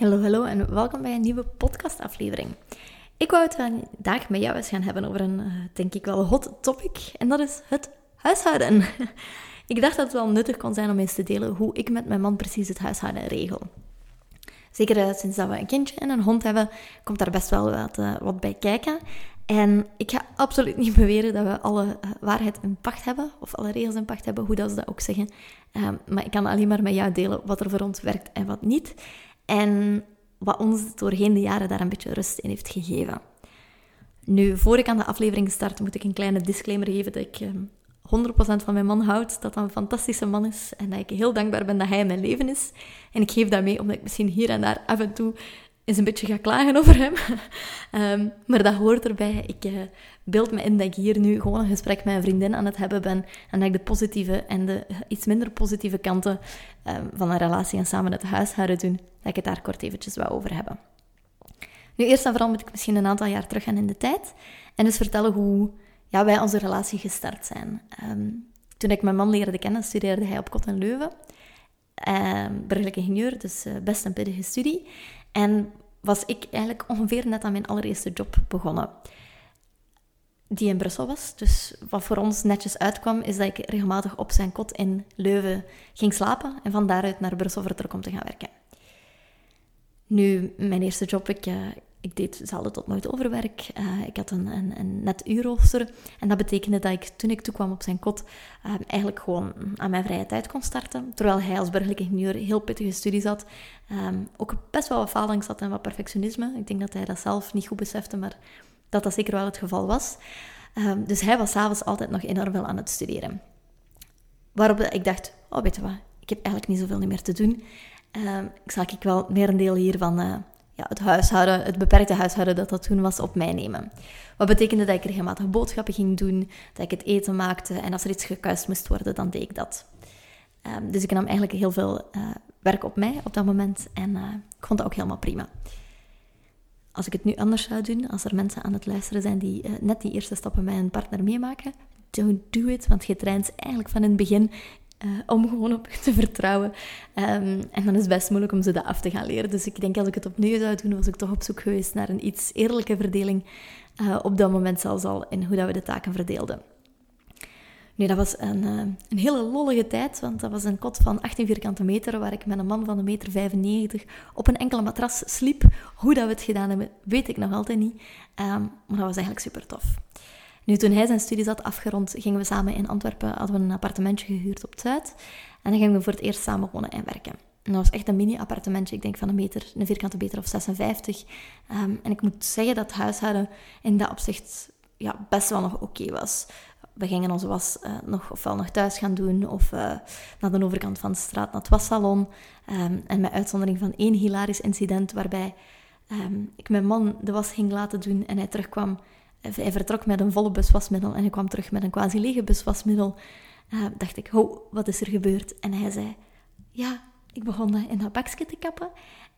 Hallo, hallo en welkom bij een nieuwe podcastaflevering. Ik wou het vandaag met jou eens gaan hebben over een, eh, denk ik wel, hot topic. En dat is het huishouden. ik dacht dat het wel nuttig kon zijn om eens te delen hoe ik met mijn man precies het huishouden regel. Zeker uh, sinds dat we een kindje en een hond hebben, komt daar best wel wat, uh, wat bij kijken. En ik ga absoluut niet beweren dat we alle waarheid in pacht hebben, of alle regels in pacht hebben, hoe dat ze dat ook zeggen. Ehm, maar ik kan alleen maar met jou delen wat er voor ons werkt en wat niet. En wat ons doorheen de jaren daar een beetje rust in heeft gegeven. Nu, voor ik aan de aflevering start, moet ik een kleine disclaimer geven dat ik 100% van mijn man houd, dat hij een fantastische man is en dat ik heel dankbaar ben dat hij in mijn leven is. En ik geef dat mee omdat ik misschien hier en daar af en toe eens een beetje ga klagen over hem. Ehm, maar dat hoort erbij. Ik uh, beeld me in dat ik hier nu gewoon een gesprek met een vriendin aan het hebben ben en dat ik de positieve en de iets minder positieve kanten um, van een relatie en samen het huishouden doen, dat ik het daar kort eventjes wat over hebben. Nu, eerst en vooral moet ik misschien een aantal jaar terug gaan in de tijd en dus vertellen hoe ja, wij onze relatie gestart zijn. Um, toen ik mijn man leerde kennen, studeerde hij op Kot en Leuven. Um, burgerlijk ingenieur, dus uh, best een pittige studie. En was ik eigenlijk ongeveer net aan mijn allereerste job begonnen. Die in Brussel was. Dus wat voor ons netjes uitkwam, is dat ik regelmatig op zijn kot in Leuven ging slapen en van daaruit naar Brussel vertrok om te gaan werken. Nu, mijn eerste job, ik, uh, ik deed zelden tot nooit overwerk. Uh, ik had een, een, een net uurrooster. En dat betekende dat ik toen ik toekwam op zijn kot uh, eigenlijk gewoon aan mijn vrije tijd kon starten. Terwijl hij als burgerlijk ingenieur heel pittige studies had. Um, ook best wel wat falings had en wat perfectionisme. Ik denk dat hij dat zelf niet goed besefte, maar dat dat zeker wel het geval was. Um, dus hij was s'avonds altijd nog enorm veel aan het studeren. Waarop ik dacht, oh weet je wat, ik heb eigenlijk niet zoveel meer te doen. Um, ik zal ik wel meer een deel hiervan... Uh, het huishouden, het beperkte huishouden dat dat toen was, op mij nemen. Wat betekende dat ik regelmatig boodschappen ging doen, dat ik het eten maakte en als er iets gekuist moest worden, dan deed ik dat. Um, dus ik nam eigenlijk heel veel uh, werk op mij op dat moment en uh, ik vond dat ook helemaal prima. Als ik het nu anders zou doen, als er mensen aan het luisteren zijn die uh, net die eerste stappen met een partner meemaken, don't do it, want je traint eigenlijk van in het begin uh, om gewoon op te vertrouwen. Um, en dan is het best moeilijk om ze dat af te gaan leren. Dus ik denk als ik het opnieuw zou doen, was ik toch op zoek geweest naar een iets eerlijke verdeling. Uh, op dat moment zelfs al in hoe dat we de taken verdeelden. Nu, dat was een, uh, een hele lollige tijd, want dat was een kot van 18 vierkante meter, waar ik met een man van een meter 95 op een enkele matras sliep. Hoe dat we het gedaan hebben, weet ik nog altijd niet. Um, maar dat was eigenlijk super tof. Nu, toen hij zijn studies had afgerond, gingen we samen in Antwerpen, hadden we een appartementje gehuurd op het Zuid. En dan gingen we voor het eerst samen wonen en werken. En dat was echt een mini-appartementje, ik denk van een meter, een vierkante meter of 56. Um, en ik moet zeggen dat huishouden in dat opzicht ja, best wel nog oké was. We gingen onze was uh, nog, ofwel nog thuis gaan doen, of uh, naar de overkant van de straat naar het wassalon. Um, en met uitzondering van één hilarisch incident waarbij um, ik mijn man de was ging laten doen en hij terugkwam hij vertrok met een volle bus wasmiddel en hij kwam terug met een quasi lege bus wasmiddel. Uh, dacht ik, ho, wat is er gebeurd? En hij zei, ja, ik begon in dat bakje te kappen.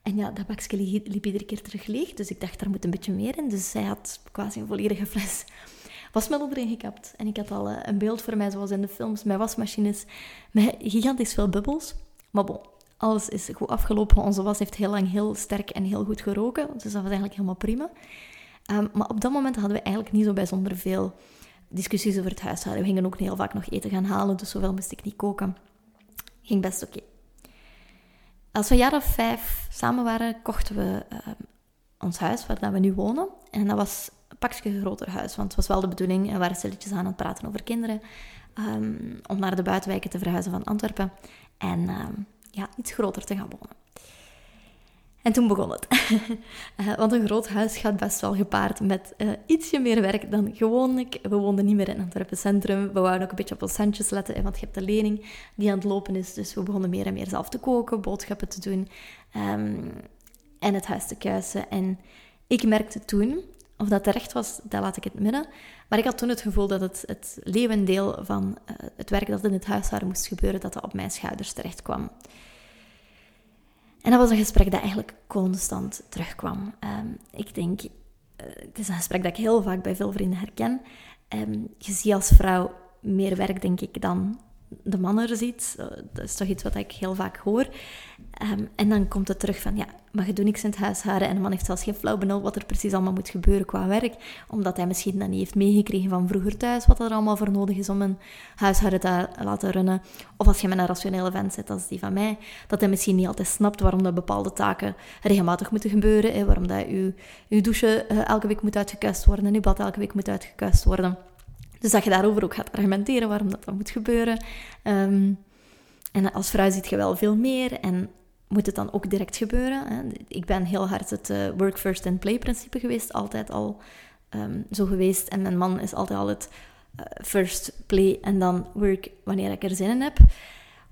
En ja, dat bakje liep iedere keer terug leeg, dus ik dacht, daar moet een beetje meer in. Dus hij had quasi een volledige fles wasmiddel erin gekapt. En ik had al uh, een beeld voor mij, zoals in de films, met wasmachines, met gigantisch veel bubbels. Maar bon, alles is goed afgelopen. Onze was heeft heel lang heel sterk en heel goed geroken, dus dat was eigenlijk helemaal prima. Um, maar op dat moment hadden we eigenlijk niet zo bijzonder veel discussies over het huishouden. We gingen ook heel vaak nog eten gaan halen, dus zoveel moest ik niet koken. Ging best oké. Als we een jaar of vijf samen waren, kochten we uh, ons huis waar we nu wonen. En dat was een pakje groter huis, want het was wel de bedoeling, we waren stilletjes aan het praten over kinderen, um, om naar de buitenwijken te verhuizen van Antwerpen en ja, iets groter te gaan wonen. En toen begon het. uh, want een groot huis gaat best wel gepaard met uh, ietsje meer werk dan gewoonlijk. We woonden niet meer in Antwerpen Centrum. We wouden ook een beetje op ons centjes letten, want je hebt de lening die aan het lopen is. Dus we begonnen meer en meer zelf te koken, boodschappen te doen um, en het huis te kuisen. En ik merkte toen, of dat terecht was, dat laat ik het midden. Maar ik had toen het gevoel dat het, het leeuwendeel van uh, het werk dat in het huishouden moest gebeuren, dat dat op mijn schouders terecht kwam. En dat was een gesprek dat eigenlijk constant terugkwam. Um, ik denk, uh, het is een gesprek dat ik heel vaak bij veel vrienden herken. Um, je ziet als vrouw meer werk, denk ik, dan de man er ziet. Dat is toch iets wat ik heel vaak hoor. Ehm, en dan komt het terug van, ja, maar je doet niks in het huishouden. En de man heeft zelfs geen flauw benul wat er precies allemaal moet gebeuren qua werk. Omdat hij misschien dat niet heeft meegekregen van vroeger thuis, wat er allemaal voor nodig is om een huishouden te laten runnen. Of als je met een rationele vent zit als die van mij, dat hij misschien niet altijd snapt waarom de bepaalde taken regelmatig moeten gebeuren. Hè, waarom dat je, je douche uh, elke week moet uitgekust worden en je bad elke week moet uitgekust worden. Dus dat je daarover ook gaat argumenteren waarom dat, dat moet gebeuren. Um, en als vrouw ziet je wel veel meer en moet het dan ook direct gebeuren. Hè? Ik ben heel hard het uh, work first and play principe geweest, altijd al um, zo geweest. En mijn man is altijd al het uh, first play en dan work wanneer ik er zin in heb.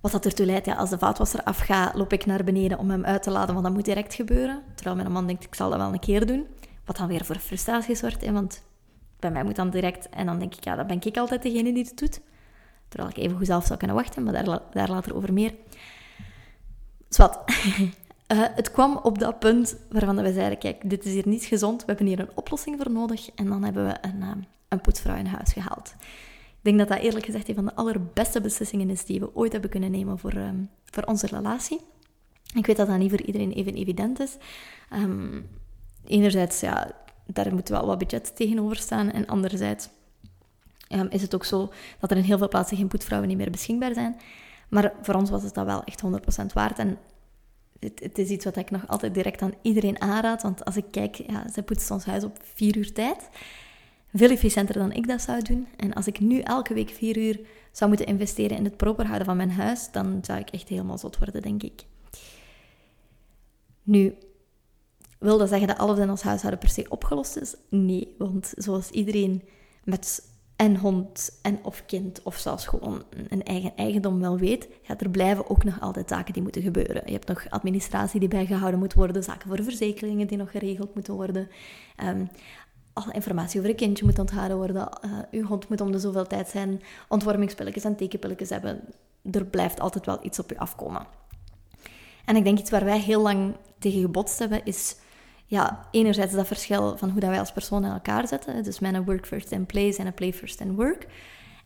Wat dat ertoe leidt, ja, als de vaatwasser afgaat, loop ik naar beneden om hem uit te laden, want dat moet direct gebeuren. Terwijl mijn man denkt, ik zal dat wel een keer doen. Wat dan weer voor frustratie zorgt, hè, want bij mij moet dan direct... En dan denk ik, ja, dan ben ik altijd degene die het doet. Terwijl ik even goed zelf zou kunnen wachten, maar daar, daar later over meer. Zwat. Uh, het kwam op dat punt waarvan we zeiden, kijk, dit is hier niet gezond, we hebben hier een oplossing voor nodig. En dan hebben we een, uh, een poetsvrouw in huis gehaald. Ik denk dat dat eerlijk gezegd een van de allerbeste beslissingen is die we ooit hebben kunnen nemen voor, um, voor onze relatie. Ik weet dat dat niet voor iedereen even evident is. Um, enerzijds, ja, daar moet wel wat budget tegenover staan. En anderzijds um, is het ook zo dat er in heel veel plaatsen geen poetsvrouwen niet meer beschikbaar zijn. Maar voor ons was het dat wel echt 100% waard. En het, is iets wat ik nog altijd direct aan iedereen aanraad. Want als ik kijk, ja, zij poetst ons huis op vier uur tijd. Veel efficiënter dan ik dat zou doen. En als ik nu elke week vier uur zou moeten investeren in het proper houden van mijn huis, dan zou ik echt helemaal zot worden, denk ik. Nu, wil dat zeggen dat alles in ons huishouden per se opgelost is? Nee, want zoals iedereen met en hond en of kind of zelfs gewoon een eigen eigendom wel weet, ja, er blijven ook nog altijd zaken die moeten gebeuren. Je hebt nog administratie die bijgehouden moet worden, zaken voor verzekeringen die nog geregeld moeten worden. Um, alle informatie over een kindje moet onthouden worden. Uh, uw hond moet om de zoveel tijd zijn ontwormingspilletjes en tekenpilletjes hebben. Er blijft altijd wel iets op je afkomen. En ik denk iets waar wij heel lang tegen gebotst hebben, is ja, enerzijds dat verschil van hoe dat wij als persoon in elkaar zetten. Dus mijn work first and play en een play first and work.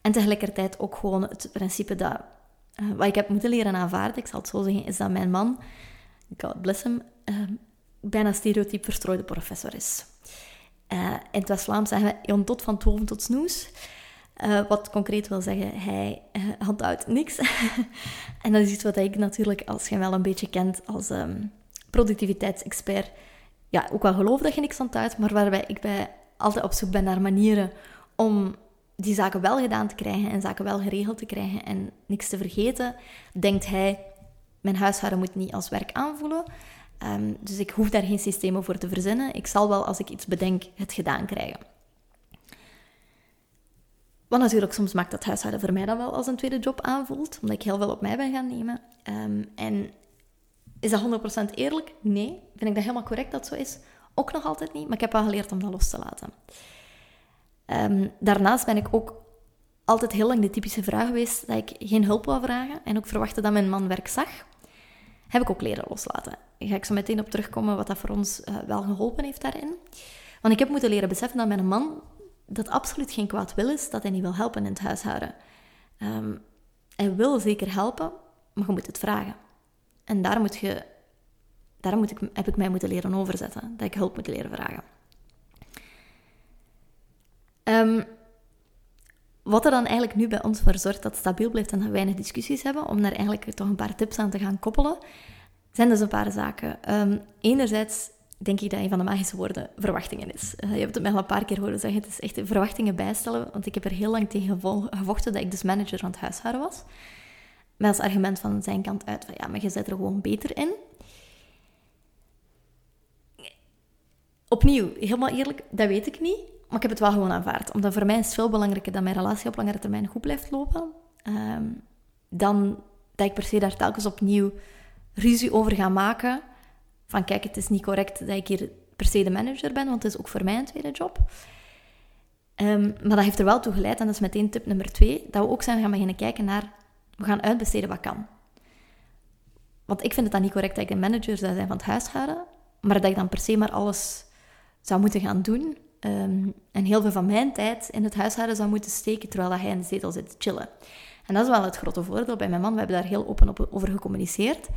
En tegelijkertijd ook gewoon het principe dat, uh, wat ik heb moeten leren aanvaarden, ik zal het zo zeggen, is dat mijn man, God bless hem, uh, bijna stereotyp verstrooide professor is. Uh, in het West-Vlaams zeggen we, on tot van toven tot snoes. Uh, wat concreet wil zeggen, hij handhoudt niks. en dat is iets wat ik natuurlijk, als je hem wel een beetje kent als um, productiviteitsexpert, ja, ook wel geloof dat je niks uit, maar waarbij ik bij altijd op zoek ben naar manieren om die zaken wel gedaan te krijgen en zaken wel geregeld te krijgen en niks te vergeten, denkt hij, mijn huishouden moet niet als werk aanvoelen. Um, dus ik hoef daar geen systemen voor te verzinnen. Ik zal wel, als ik iets bedenk, het gedaan krijgen. Wat natuurlijk soms maakt dat huishouden voor mij dan wel als een tweede job aanvoelt, omdat ik heel veel op mij ben gaan nemen. Um, en is dat 100% eerlijk? Nee. Vind ik dat helemaal correct dat zo is? Ook nog altijd niet, maar ik heb wel geleerd om dat los te laten. Um, daarnaast ben ik ook altijd heel lang de typische vraag geweest dat ik geen hulp wou vragen en ook verwachtte dat mijn man werk zag. Heb ik ook leren loslaten. Daar ga ik zo meteen op terugkomen wat dat voor ons uh, wel geholpen heeft daarin. Want ik heb moeten leren beseffen dat mijn man dat absoluut geen kwaad wil is, dat hij niet wil helpen in het huishouden. Um, hij wil zeker helpen, maar je moet het vragen. En daar, moet je, daar moet ik, heb ik mij moeten leren overzetten. Dat ik hulp moet leren vragen. Um, wat er dan eigenlijk nu bij ons voor zorgt dat het stabiel blijft en we weinig discussies hebben, om daar eigenlijk toch een paar tips aan te gaan koppelen, zijn dus een paar zaken. Um, enerzijds denk ik dat een van de magische woorden verwachtingen is. Uh, je hebt het mij al een paar keer horen zeggen, het is echt verwachtingen bijstellen, want ik heb er heel lang tegen gevochten dat ik dus manager van het huishouden was. Met als argument van zijn kant uit van ja, maar je zet er gewoon beter in. Opnieuw, helemaal eerlijk, dat weet ik niet. Maar ik heb het wel gewoon aanvaard. Omdat voor mij is het veel belangrijker dat mijn relatie op langere termijn goed blijft lopen. Um, dan dat ik per se daar telkens opnieuw ruzie over ga maken. Van kijk, het is niet correct dat ik hier per se de manager ben, want het is ook voor mij een tweede job. Um, maar dat heeft er wel toe geleid, en dat is meteen tip nummer twee, dat we ook zijn gaan beginnen kijken naar we gaan uitbesteden wat kan. Want ik vind het dan niet correct dat ik de manager zou zijn van het huishouden, maar dat ik dan per se maar alles zou moeten gaan doen. Um, en heel veel van mijn tijd in het huishouden zou moeten steken terwijl hij in de zetel zit chillen. En dat is wel het grote voordeel bij mijn man. We hebben daar heel open op, over gecommuniceerd.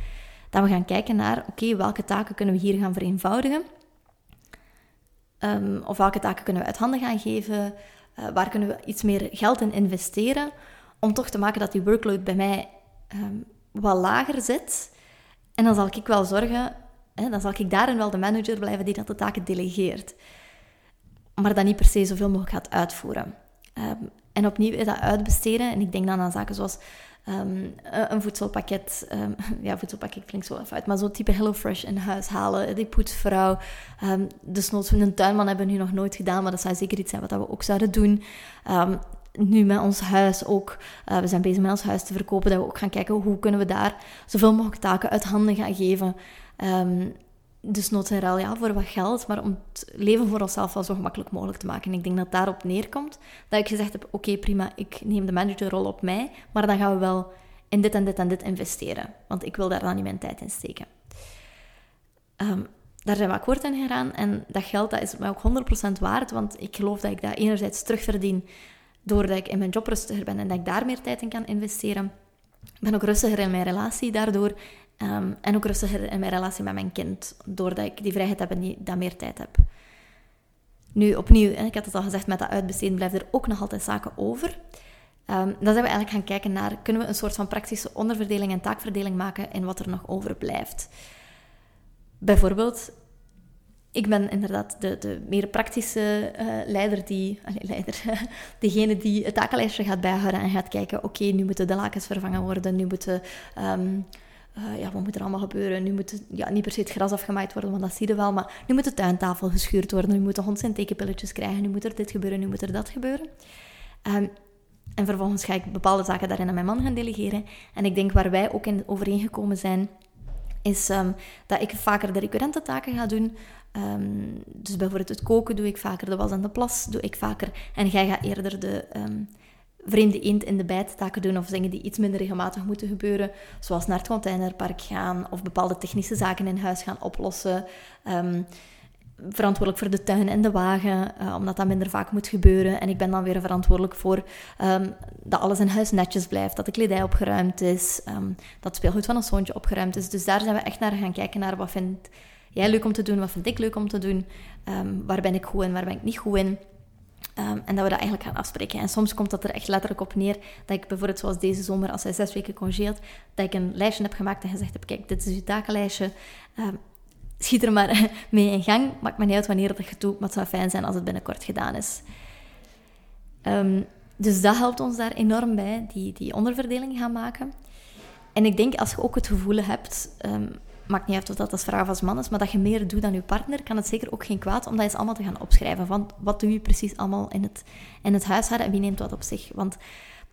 Dat we gaan kijken naar, oké, welke taken kunnen we hier gaan vereenvoudigen? Um, of welke taken kunnen we uit handen gaan geven? Uh, waar kunnen we iets meer geld in investeren? Om toch te maken dat die workload bij mij um, wat lager zit. En dan zal ik wel zorgen, hè, dan zal ik daarin wel de manager blijven die dat de taken delegeert. Maar dat niet per se zoveel mogelijk gaat uitvoeren. Um, en opnieuw is dat uitbesteden. En ik denk dan aan zaken zoals um, een voedselpakket. Um, ja, voedselpakket klinkt zo even uit. Maar zo'n type HelloFresh in huis halen. Die poetsvrouw. Um, dus een tuinman hebben we nu nog nooit gedaan. Maar dat zou zeker iets zijn wat we ook zouden doen. Nu met ons huis ook. Uh, we zijn bezig met ons huis te verkopen. Dat we ook gaan kijken hoe kunnen we daar zoveel mogelijk taken uit handen gaan geven. Um, dus nood en ruil ja, voor wat geld, maar om het leven voor onszelf wel zo gemakkelijk mogelijk te maken. En ik denk dat daarop neerkomt dat ik gezegd heb, oké prima, ik neem de managerrol op mij, maar dan gaan we wel in dit en dit en dit investeren. Want ik wil daar dan niet mijn tijd in steken. Um, daar zijn we akkoord in gegaan en dat geld dat is mij ook 100% waard, want ik geloof dat ik dat enerzijds terugverdien doordat ik in mijn job rustiger ben en dat ik daar meer tijd in kan investeren. Ik ben ook rustiger in mijn relatie daardoor Um, en ook rustiger in mijn relatie met mijn kind, doordat ik die vrijheid heb en die, dat meer tijd heb. Nu, opnieuw, ik had het al gezegd, met dat uitbesteden blijven er ook nog altijd zaken over. Um, dan zijn we eigenlijk gaan kijken naar, kunnen we een soort van praktische onderverdeling en taakverdeling maken in wat er nog overblijft. Bijvoorbeeld, ik ben inderdaad de, de meer praktische uh, leider die, leider, degene die het takenlijstje gaat bijhouden en gaat kijken, oké, nu moeten de lakens vervangen worden, nu moeten... Um, uh, ja, wat moet er allemaal gebeuren? Nu moet ja, niet per se het gras afgemaaid worden, want dat zie je wel, maar nu moet de tuintafel geschuurd worden, nu moet de hond zijn tekenpilletjes krijgen, nu moet er dit gebeuren, nu moet er dat gebeuren. Um, en vervolgens ga ik bepaalde zaken daarin aan mijn man gaan delegeren. En ik denk waar wij ook in overeengekomen zijn, is um, dat ik vaker de recurrente taken ga doen. Um, dus bijvoorbeeld het koken doe ik vaker, de was en de plas doe ik vaker. En jij gaat eerder de vreemde eend in de bijt taken doen of dingen die iets minder regelmatig moeten gebeuren, zoals naar het containerpark gaan of bepaalde technische zaken in huis gaan oplossen. Um, verantwoordelijk voor de tuin en de wagen, uh, omdat dat minder vaak moet gebeuren. En ik ben dan weer verantwoordelijk voor um, dat alles in huis netjes blijft, dat de kledij opgeruimd is, um, dat speelgoed van een zoontje opgeruimd is. Dus daar zijn we echt naar gaan kijken naar wat vind leuk om te doen, wat vind ik leuk om te doen, waar ben ik goed in, waar ben ik niet goed in. Um, en dat we dat eigenlijk gaan afspreken. En soms komt dat er echt letterlijk op neer dat ik bijvoorbeeld zoals deze zomer, als hij zes weken congeert, dat ik een lijstje heb gemaakt en gezegd heb, kijk, dit is uw takenlijstje. Um, schiet er maar mee in gang. Maakt me niet uit wanneer dat je doet, maar het zou fijn zijn als het binnenkort gedaan is. Dus dat helpt ons daar enorm bij, die, die onderverdeling gaan maken. En ik denk, als je ook het gevoel hebt maakt niet uit of dat als vrouw of als man is, maar dat je meer doet dan je partner, kan het zeker ook geen kwaad om dat eens allemaal te gaan opschrijven. Van wat doe je precies allemaal in het, in het huishouden en wie neemt wat op zich? Want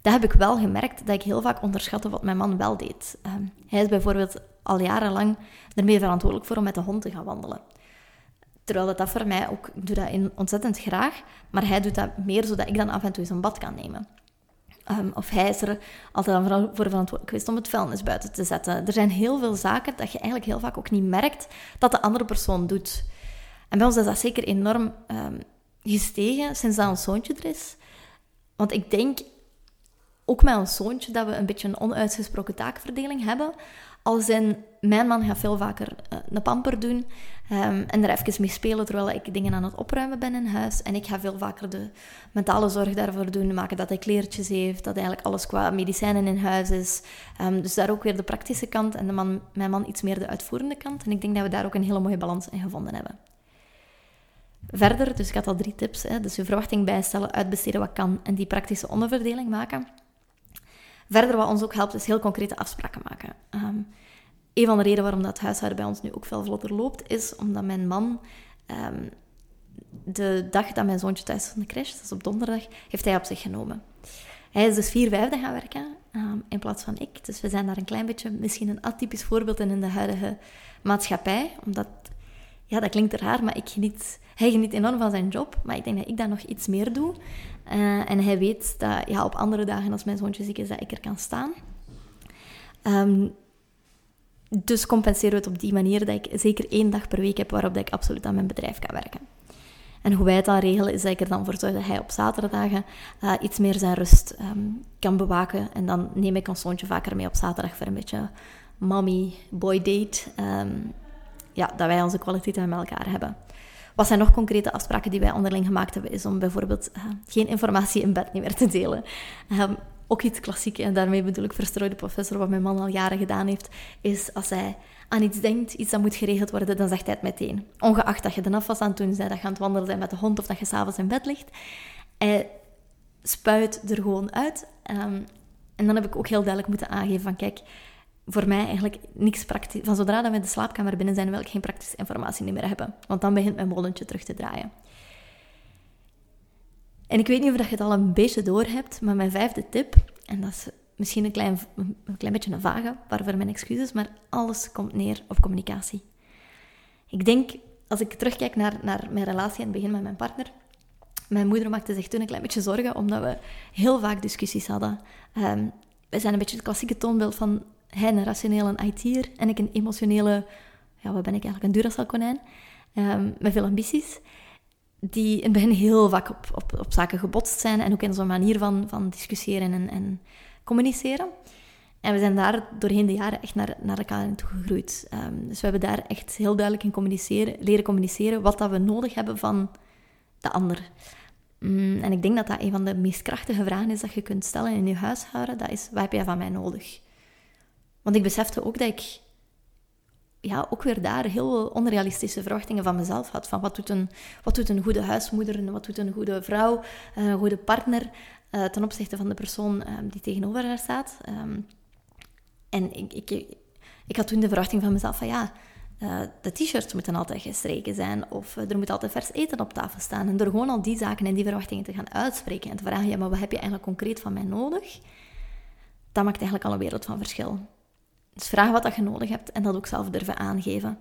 dat heb ik wel gemerkt, dat ik heel vaak onderschatte wat mijn man wel deed. Ehm, hij is bijvoorbeeld al jarenlang ermee verantwoordelijk voor om met de hond te gaan wandelen. Terwijl dat, dat voor mij ook, ik doe dat ontzettend graag, maar hij doet dat meer zodat ik dan af en toe eens een bad kan nemen. Um, of hij is er altijd voor verantwoordelijk geweest om het vuilnis buiten te zetten. Er zijn heel veel zaken dat je eigenlijk heel vaak ook niet merkt dat de andere persoon doet. En bij ons is dat zeker enorm um, gestegen sinds dat ons zoontje er is. Want ik denk, ook met ons zoontje, dat we een beetje een onuitgesproken taakverdeling hebben. Als in, mijn man gaat veel vaker uh, een pamper doen um, en er even mee spelen terwijl ik dingen aan het opruimen ben in huis. En ik ga veel vaker de mentale zorg daarvoor doen, maken dat hij kleertjes heeft, dat eigenlijk alles qua medicijnen in huis is. Um, dus daar ook weer de praktische kant en de man, mijn man iets meer de uitvoerende kant. En ik denk dat we daar ook een hele mooie balans in gevonden hebben. Verder, dus ik had al drie tips. Hè, dus je verwachting bijstellen, uitbesteden wat kan en die praktische onderverdeling maken. Verder, wat ons ook helpt, is heel concrete afspraken maken. Um, een van de redenen waarom dat huishouden bij ons nu ook veel vlotter loopt, is omdat mijn man um, de dag dat mijn zoontje thuis is van de crash, dat is op donderdag, heeft hij op zich genomen. Hij is dus vier vijfde gaan werken um, in plaats van ik. Dus we zijn daar een klein beetje misschien een atypisch voorbeeld in in de huidige maatschappij. Omdat, ja, dat klinkt raar, maar ik geniet, hij geniet enorm van zijn job. Maar ik denk dat ik dat nog iets meer doe. Uh, en hij weet dat ja, op andere dagen als mijn zoontje ziek is, dat ik er kan staan. Um, dus compenseren we het op die manier dat ik zeker één dag per week heb waarop ik absoluut aan mijn bedrijf kan werken. En hoe wij het dan regelen, is dat ik er dan voor zorg dat hij op zaterdagen uh, iets meer zijn rust um, kan bewaken. En dan neem ik ons zoontje vaker mee op zaterdag voor een beetje mommy-boy date. Um, ja, dat wij onze kwaliteiten met elkaar hebben. Wat zijn nog concrete afspraken die wij onderling gemaakt hebben, is om bijvoorbeeld uh, geen informatie in bed niet meer te delen. Um, ook iets klassiek, en daarmee bedoel ik verstrooide professor, wat mijn man al jaren gedaan heeft, is als hij aan iets denkt, iets dat moet geregeld worden, dan zegt hij het meteen. Ongeacht dat je de afwas aan het doen dat je aan het wandelen bent met de hond of dat je s'avonds in bed ligt. Hij spuit er gewoon uit. Um, en dan heb ik ook heel duidelijk moeten aangeven van, kijk, voor mij eigenlijk niks praktisch. Van zodra dat we de slaapkamer binnen zijn, wil ik geen praktische informatie meer hebben. Want dan begint mijn molentje terug te draaien. En ik weet niet of je het al een beetje door hebt, maar mijn vijfde tip, en dat is misschien een klein, een klein beetje een vage, waarvoor mijn excuses, maar alles komt neer op communicatie. Ik denk, als ik terugkijk naar, naar mijn relatie aan het begin met mijn partner, mijn moeder maakte zich toen een klein beetje zorgen, omdat we heel vaak discussies hadden. Um, wij zijn een beetje het klassieke toonbeeld van hij een rationele IT'er en ik een emotionele, ja, wat ben ik eigenlijk, een Duracell-konijn, um, met veel ambities die in het begin heel vaak op, op, op zaken gebotst zijn en ook in zo'n manier van, van discussiëren en, en communiceren. En we zijn daar doorheen de jaren echt naar, naar elkaar toe gegroeid. Um, dus we hebben daar echt heel duidelijk in communiceren, leren communiceren wat dat we nodig hebben van de ander. Mm, en ik denk dat dat een van de meest krachtige vragen is dat je kunt stellen in je huishouden. Dat is, wat heb jij van mij nodig? Want ik besefte ook dat ik ja, ook weer daar heel onrealistische verwachtingen van mezelf had. Van wat doet een, wat doet een goede huismoeder en wat doet een goede vrouw, een goede partner uh, ten opzichte van de persoon um, die tegenover haar staat. Um, en ik, ik, ik had toen de verwachting van mezelf van ja, de t-shirts moeten altijd gestreken zijn of er moet altijd vers eten op tafel staan. En door gewoon al die zaken en die verwachtingen te gaan uitspreken en te vragen, ja, maar wat heb je eigenlijk concreet van mij nodig? Dat maakt eigenlijk al een wereld van verschil. Dus vraag wat je nodig hebt en dat ook zelf durven aangeven.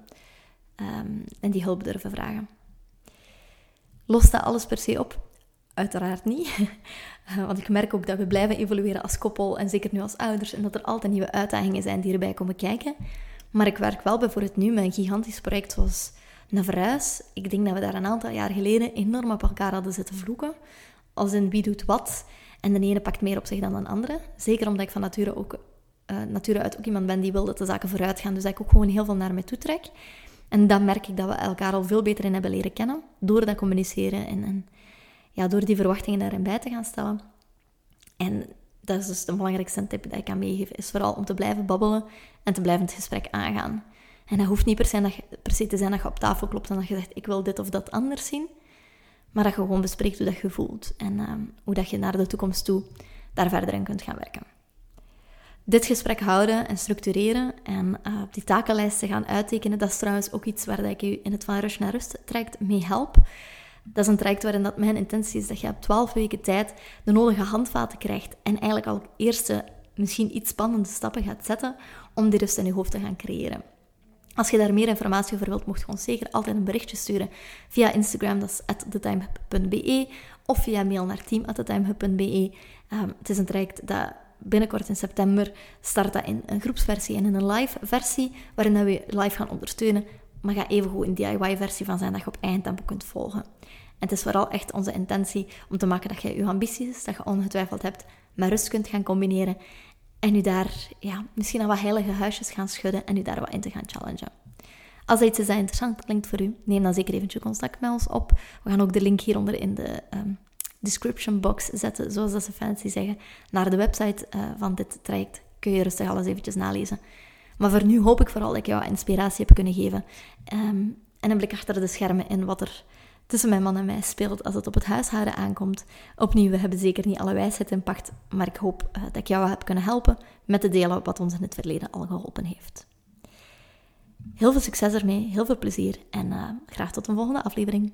Um, en die hulp durven vragen. Lost dat alles per se op? Uiteraard niet. Want ik merk ook dat we blijven evolueren als koppel en zeker nu als ouders en dat er altijd nieuwe uitdagingen zijn die erbij komen kijken. Maar ik werk wel bijvoorbeeld nu met een gigantisch project zoals verhuis. Ik denk dat we daar een aantal jaar geleden enorm op elkaar hadden zitten vloeken. Als in wie doet wat. En de ene pakt meer op zich dan de andere. Zeker omdat ik van nature ook uh, nature uit ook iemand ben die wil dat de zaken vooruit gaan. Dus dat ik ook gewoon heel veel naar mij toe trek. En dan merk ik dat we elkaar al veel beter in hebben leren kennen. Door dat communiceren en, en ja, door die verwachtingen daarin bij te gaan stellen. En dat is dus de belangrijkste tip die ik kan meegeven. Is vooral om te blijven babbelen en te blijven het gesprek aangaan. En dat hoeft niet per se, dat je, per se te zijn dat je op tafel klopt en dat je zegt, ik wil dit of dat anders zien. Maar dat je gewoon bespreekt hoe dat je voelt. En uh, hoe dat je naar de toekomst toe daar verder in kunt gaan werken dit gesprek houden en structureren en uh, die takenlijsten gaan uittekenen, dat is trouwens ook iets waar ik u in het Van Rush naar Rust traject mee help. Dat is een traject waarin dat mijn intentie is dat je op 12 weken tijd de nodige handvaten krijgt en eigenlijk al eerste, misschien iets spannende stappen gaat zetten om die rust in je hoofd te gaan creëren. Als je daar meer informatie over wilt, mocht je ons zeker altijd een berichtje sturen via Instagram, dat is atthetimehub.be, of via mail naar team.thetimehub.be. Um, het is een traject dat binnenkort in september start dat in een groepsversie en in een live versie, waarin we live gaan ondersteunen. Maar ga even goed een DIY-versie van zijn dat je op eigen tempo kunt volgen. En het is vooral echt onze intentie om te maken dat je je ambities, dat je ongetwijfeld hebt, met rust kunt gaan combineren. En u daar ja, misschien aan wat heilige huisjes gaan schudden en u daar wat in te gaan challengen. Als dat iets is dat interessant klinkt voor u, neem dan zeker eventjes contact met ons op. We gaan ook de link hieronder in de um, description box zetten, zoals dat ze fancy zeggen, naar de website uh, van dit traject. Kun je rustig alles eventjes nalezen. Maar voor nu hoop ik vooral dat ik jou inspiratie heb kunnen geven. Um, en een blik achter de schermen in wat er tussen mijn man en mij speelt als het op het huishouden aankomt. Opnieuw, we hebben zeker niet alle wijsheid in pacht, maar ik hoop uh, dat ik jou heb kunnen helpen met te delen wat ons in het verleden al geholpen heeft. Heel veel succes ermee, heel veel plezier en uh, graag tot een volgende aflevering.